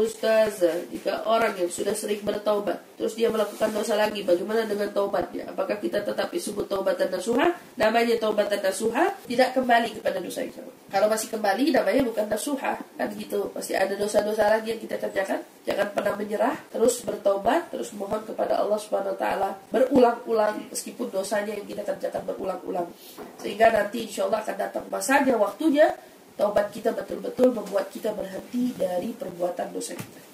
Ustaz, jika orang yang sudah sering bertaubat, terus dia melakukan dosa lagi, bagaimana dengan taubatnya? Apakah kita tetap disebut taubatan nasuha? Namanya taubatan nasuha, tidak kembali kepada dosa itu. Kalau masih kembali, namanya bukan nasuha. Kan gitu, pasti ada dosa-dosa lagi yang kita kerjakan. Jangan pernah menyerah, terus bertaubat, terus mohon kepada Allah Subhanahu Wa Taala berulang-ulang, meskipun dosanya yang kita kerjakan berulang-ulang. Sehingga nanti insya Allah akan datang masanya, waktunya, taubat kita betul-betul membuat kita berhenti dari perbuatan dosa kita.